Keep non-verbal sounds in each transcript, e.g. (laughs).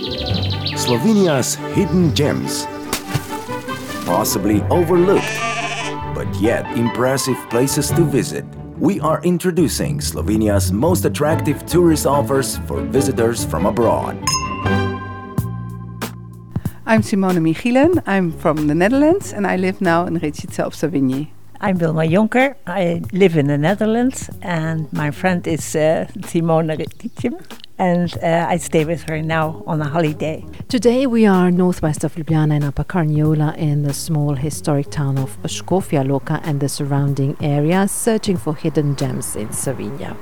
Slovenia's hidden gems. Possibly overlooked, but yet impressive places to visit. We are introducing Slovenia's most attractive tourist offers for visitors from abroad. I'm Simone Michielen. I'm from the Netherlands and I live now in Rečica ob Savinji. I'm Wilma Jonker. I live in the Netherlands, and my friend is uh, Simone Ritchim, and uh, I stay with her now on a holiday. Today we are northwest of Ljubljana in Upper Carniola in the small historic town of Škofja Loka and the surrounding area, searching for hidden gems in Slovenia.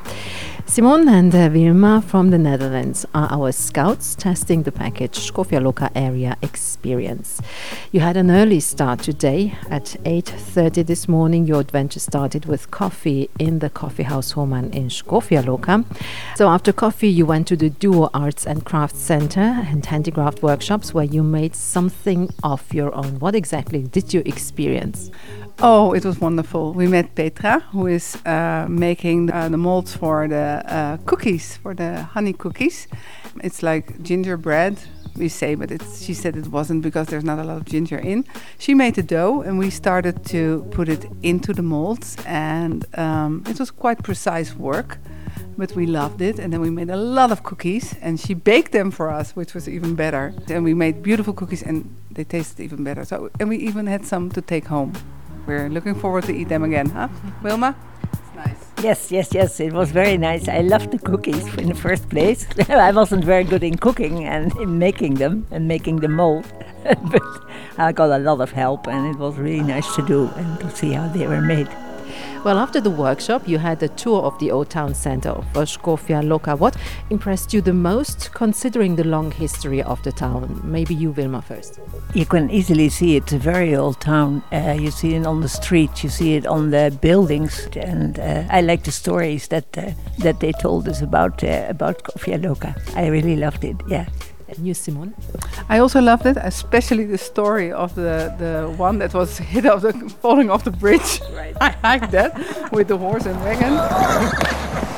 Simon and uh, Vilma from the Netherlands are our scouts testing the package Škofja Loka area experience. You had an early start today at 8:30 this morning. Your adventure started with coffee in the coffee house Homan in Škofja Loka. So after coffee, you went to the Duo Arts and Crafts Center and handicraft workshops where you made something of your own. What exactly did you experience? Oh, it was wonderful. We met Petra, who is uh, making uh, the molds for the uh, cookies, for the honey cookies. It's like gingerbread, we say, but it's, she said it wasn't because there's not a lot of ginger in. She made the dough, and we started to put it into the molds, and um, it was quite precise work. But we loved it, and then we made a lot of cookies, and she baked them for us, which was even better. And we made beautiful cookies, and they tasted even better. So, and we even had some to take home we're looking forward to eat them again, huh? Wilma? It's nice. Yes, yes, yes. It was very nice. I loved the cookies in the first place. (laughs) I wasn't very good in cooking and in making them and making the mold, (laughs) but I got a lot of help, and it was really nice to do and to see how they were made. Well, after the workshop, you had a tour of the old town center of Škofja Loka. What impressed you the most, considering the long history of the town? Maybe you, Vilma, first. You can easily see it's a very old town. Uh, you see it on the streets, you see it on the buildings, and uh, I like the stories that uh, that they told us about uh, about Škofja Loka. I really loved it. Yeah. You, Simon? I also loved it, especially the story of the, the one that was hit off the falling off the bridge. (laughs) Right. I like that with the horse and wagon.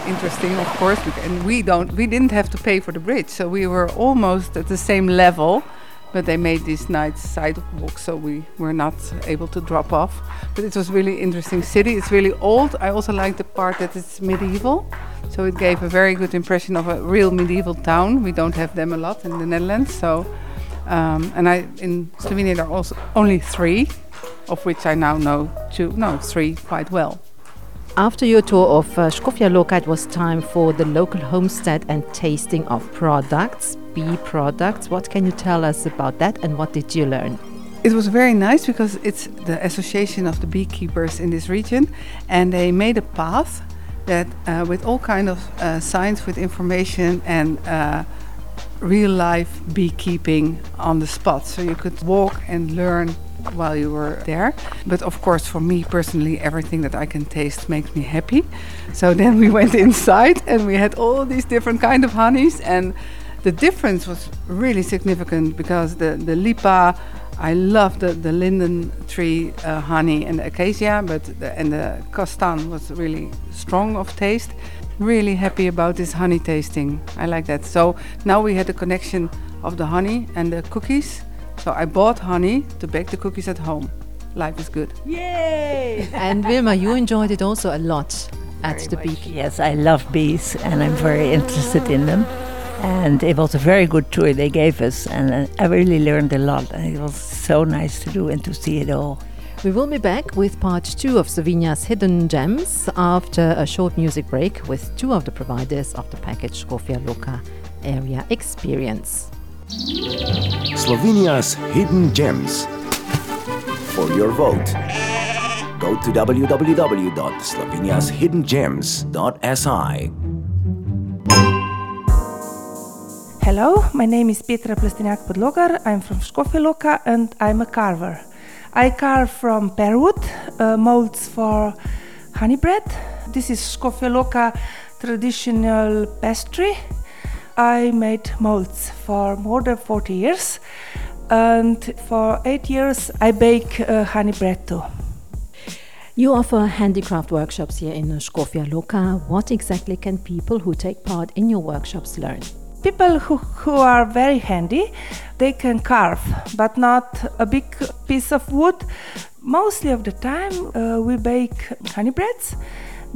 Interesting, of course, and we don't we didn't have to pay for the bridge, so we were almost at the same level but they made these nice sidewalks so we were not able to drop off but it was really interesting city it's really old i also like the part that it's medieval so it gave a very good impression of a real medieval town we don't have them a lot in the netherlands so um, and i in slovenia there are also only three of which i now know two no three quite well after your tour of uh, Škofja Loka, it was time for the local homestead and tasting of products bee products. What can you tell us about that and what did you learn? It was very nice because it's the association of the beekeepers in this region, and they made a path that uh, with all kind of uh, signs with information and uh, real life beekeeping on the spot. So you could walk and learn while you were there. But of course, for me personally, everything that I can taste makes me happy. So then we (laughs) went inside and we had all these different kind of honeys and the difference was really significant because the, the lipa, I love the, the linden tree uh, honey and the acacia, but the, and the castan was really strong of taste. Really happy about this honey tasting. I like that. So now we had the connection of the honey and the cookies. So I bought honey to bake the cookies at home. Life is good. Yay! (laughs) and Wilma, you enjoyed it also a lot at very the beach. Yes, I love bees and I'm very interested in them and it was a very good tour they gave us and uh, i really learned a lot and it was so nice to do and to see it all we will be back with part two of Slovenia's hidden gems after a short music break with two of the providers of the package Škofja Loka area experience. Slovenia's hidden gems. For your vote, go to www.sloveniashiddengems.si. Hello, my name is Petra Plestenjak Podlogar. I'm from Škofja Loka and I'm a carver. I carve from pearwood uh, molds for honey bread. This is Škofja Loka traditional pastry. I made molds for more than 40 years and for 8 years I bake uh, honey bread too. You offer handicraft workshops here in Škofja Loka. What exactly can people who take part in your workshops learn? People who, who are very handy, they can carve, but not a big piece of wood. Mostly of the time, uh, we bake honey breads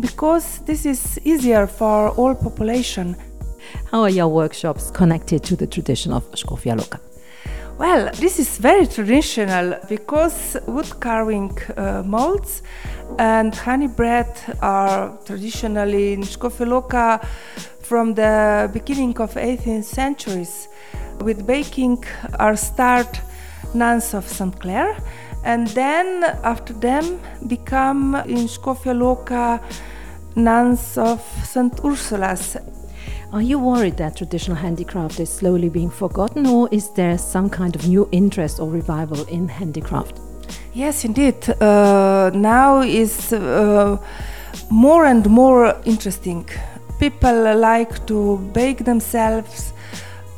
because this is easier for all population. How are your workshops connected to the tradition of Škofja Loka? Well, this is very traditional because wood carving uh, molds and honey bread are traditionally in Škofja Loka from the beginning of 18th centuries. With baking are start nuns of St. Clare and then after them become in Škofja Loka nuns of St. Ursula's. Are you worried that traditional handicraft is slowly being forgotten, or is there some kind of new interest or revival in handicraft? Yes, indeed. Uh, now is uh, more and more interesting. People like to bake themselves.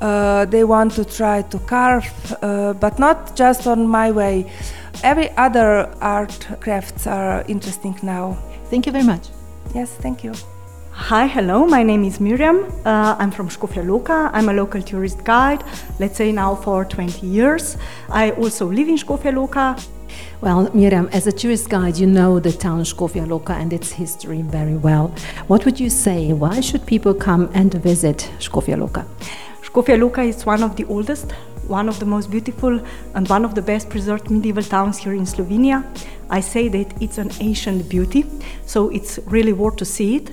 Uh, they want to try to carve, uh, but not just on my way. Every other art crafts are interesting now. Thank you very much. Yes, thank you. Hi, hello, my name is Miriam. Uh, I'm from Škofja Loka. I'm a local tourist guide, let's say now for 20 years. I also live in Škofja Loka. Well, Miriam, as a tourist guide, you know the town Škofja Loka and its history very well. What would you say? Why should people come and visit Škofja Loka? Škofja Loka is one of the oldest, one of the most beautiful, and one of the best preserved medieval towns here in Slovenia. I say that it's an ancient beauty, so it's really worth to see it.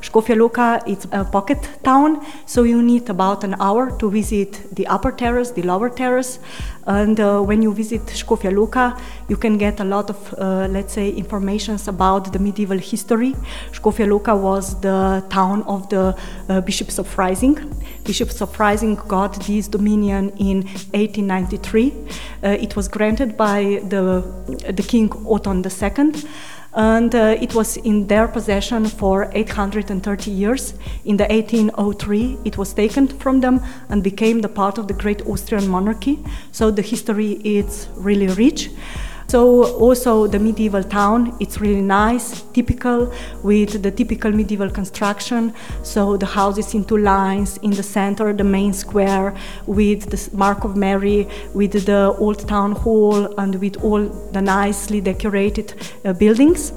Škofja Loka is a pocket town, so you need about an hour to visit the upper terrace, the lower terrace. And uh, when you visit Škofja Loka, you can get a lot of, uh, let's say, informations about the medieval history. Škofja Loka was the town of the uh, bishops of Freising. Bishops of Freising got this dominion in 1893. Uh, it was granted by the, the king Otton II and uh, it was in their possession for 830 years. In the 1803, it was taken from them and became the part of the great Austrian monarchy. So the history is really rich. So also the medieval town, it's really nice, typical with the typical medieval construction. So the houses in two lines, in the center, the main square, with the Mark of Mary, with the old town hall, and with all the nicely decorated uh, buildings.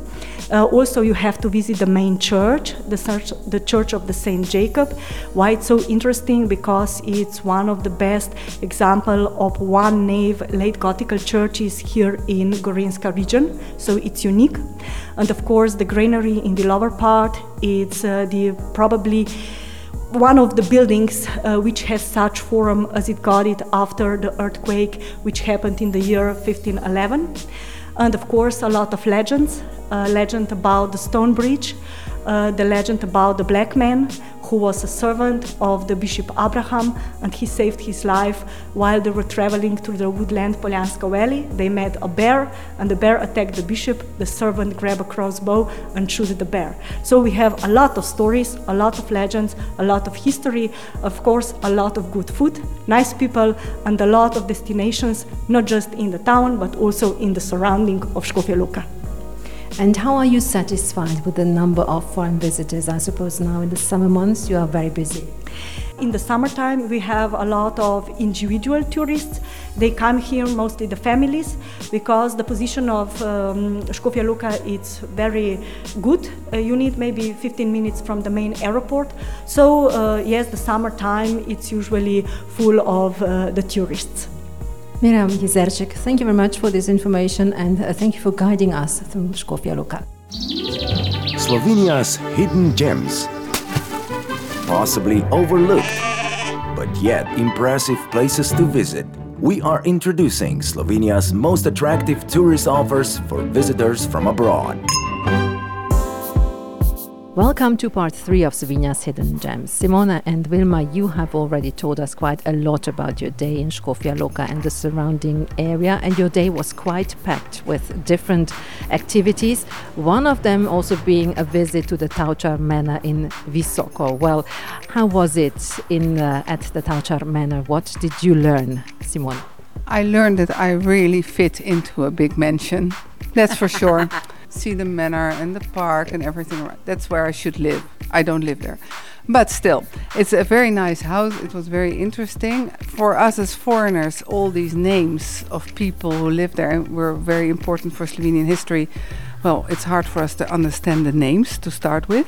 Uh, also, you have to visit the main church, the, church, the Church of the Saint Jacob. Why it's so interesting? Because it's one of the best example of one nave late Gothic churches here in Gorenjska region. So it's unique. And of course, the granary in the lower part, it's uh, the probably one of the buildings uh, which has such form as it got it after the earthquake which happened in the year 1511 and of course a lot of legends uh, legend about the stone bridge, uh, the legend about the black man who was a servant of the Bishop Abraham and he saved his life while they were traveling through the woodland Poljanska Valley. They met a bear and the bear attacked the bishop. The servant grabbed a crossbow and shot the bear. So we have a lot of stories, a lot of legends, a lot of history, of course, a lot of good food, nice people, and a lot of destinations, not just in the town but also in the surrounding of Škofja Loka. And how are you satisfied with the number of foreign visitors? I suppose now in the summer months you are very busy. In the summertime, we have a lot of individual tourists. They come here, mostly the families, because the position of um, Škofja Loka is very good. Uh, you need maybe 15 minutes from the main airport. So, uh, yes, the summertime, it's usually full of uh, the tourists. Miriam Jezerczyk, thank you very much for this information and uh, thank you for guiding us through Škofja Loka. Slovenia's hidden gems. Possibly overlooked, but yet impressive places to visit. We are introducing Slovenia's most attractive tourist offers for visitors from abroad. Welcome to part three of Slovenia's Hidden Gems. Simona and Vilma, you have already told us quite a lot about your day in Škofja Loka and the surrounding area, and your day was quite packed with different activities. One of them also being a visit to the Tavčar Manor in Visoko. Well, how was it in uh, at the Tavčar Manor? What did you learn, Simona? I learned that I really fit into a big mansion. That's for sure. (laughs) see the manor and the park and everything. That's where I should live. I don't live there. But still, it's a very nice house. It was very interesting. For us as foreigners, all these names of people who live there were very important for Slovenian history. Well, it's hard for us to understand the names to start with,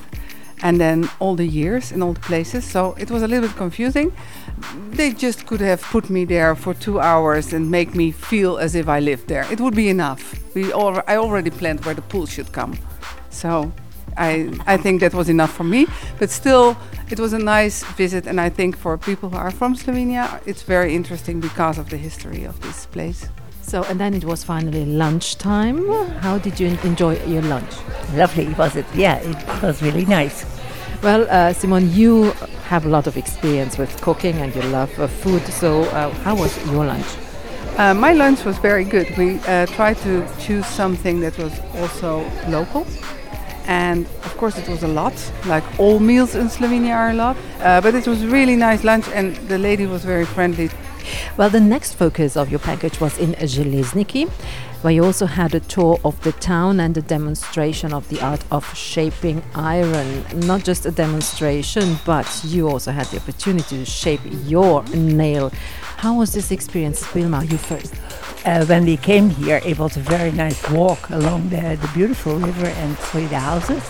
and then all the years in all the places. So it was a little bit confusing. They just could have put me there for two hours and make me feel as if I lived there. It would be enough. We al- I already planned where the pool should come. So I, I think that was enough for me. But still, it was a nice visit, and I think for people who are from Slovenia, it's very interesting because of the history of this place. So, and then it was finally lunchtime. How did you enjoy your lunch? Lovely, was it? Yeah, it was really nice. Well, uh, Simon, you have a lot of experience with cooking and you love uh, food. So, uh, how was your lunch? Uh, my lunch was very good. We uh, tried to choose something that was also local. And of course, it was a lot, like all meals in Slovenia are a lot. Uh, but it was really nice lunch, and the lady was very friendly. Well, the next focus of your package was in Železniki, where you also had a tour of the town and a demonstration of the art of shaping iron. Not just a demonstration, but you also had the opportunity to shape your nail. How was this experience, Wilma? You first. Uh, when we came here, it was a very nice walk along the, the beautiful river and through the houses.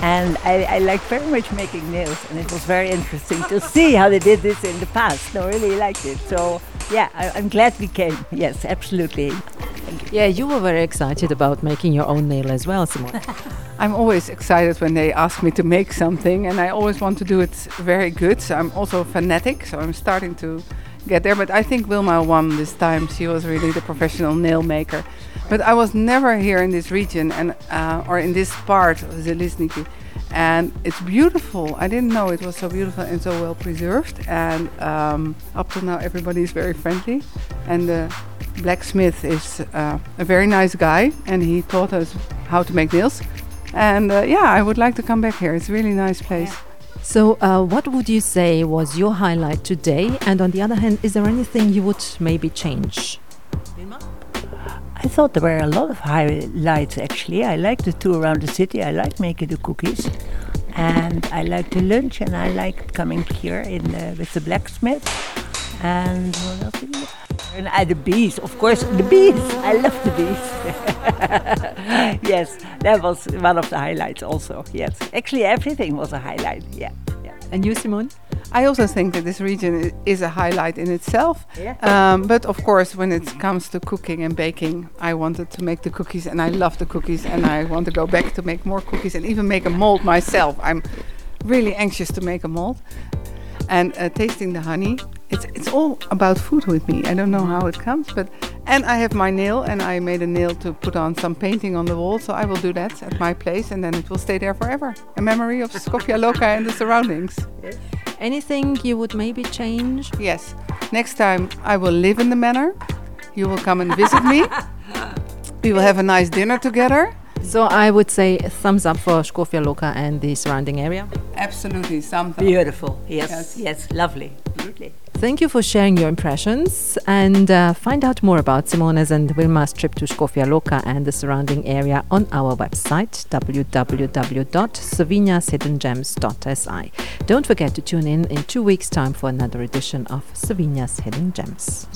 And I, I like very much making nails, and it was very interesting to see how they did this in the past. I really liked it. So, yeah, I, I'm glad we came. Yes, absolutely. Yeah, you were very excited about making your own nail as well, Simon. (laughs) I'm always excited when they ask me to make something, and I always want to do it very good. So I'm also fanatic, so I'm starting to get there. But I think Wilma won this time. She was really the professional nail maker. But I was never here in this region and uh, or in this part of Železniki. And it's beautiful. I didn't know it was so beautiful and so well preserved. And um, up to now, everybody is very friendly. And the blacksmith is uh, a very nice guy, and he taught us how to make nails. And uh, yeah, I would like to come back here. It's a really nice place. So, uh, what would you say was your highlight today? And on the other hand, is there anything you would maybe change? I thought there were a lot of highlights actually. I like the tour around the city. I like making the cookies, and I like the lunch, and I like coming here in the, with the blacksmith. And And uh, the bees, of course, the bees. I love the bees. (laughs) yes, that was one of the highlights. Also, yes, actually everything was a highlight. Yeah. And you, Simone? I also think that this region is a highlight in itself. Yeah. Um, but of course, when it comes to cooking and baking, I wanted to make the cookies, and I love the cookies, and I want to go back to make more cookies and even make a mold myself. I'm really anxious to make a mold. And uh, tasting the honey, it's it's all about food with me. I don't know how it comes, but and I have my nail, and I made a nail to put on some painting on the wall, so I will do that at my place, and then it will stay there forever, a memory of Škofja Loka and the surroundings. Anything you would maybe change? Yes. Next time I will live in the manor. You will come and visit me. (laughs) We will have a nice dinner together. So, I would say a thumbs up for Škofja Loka and the surrounding area. Absolutely something. Beautiful. Yes, Yes. yes, lovely. Absolutely. Thank you for sharing your impressions and uh, find out more about Simone's and Wilma's trip to Škofja Loka and the surrounding area on our website www.sloveniashiddengems.si. Don't forget to tune in in two weeks' time for another edition of Slovenia's Hidden Gems.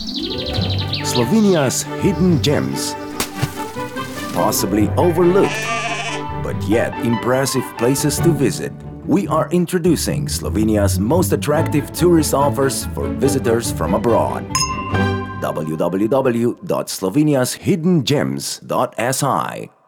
Slovenia's hidden gems. Possibly overlooked, but yet impressive places to visit. We are introducing Slovenia's most attractive tourist offers for visitors from abroad. www.sloveniashiddengems.si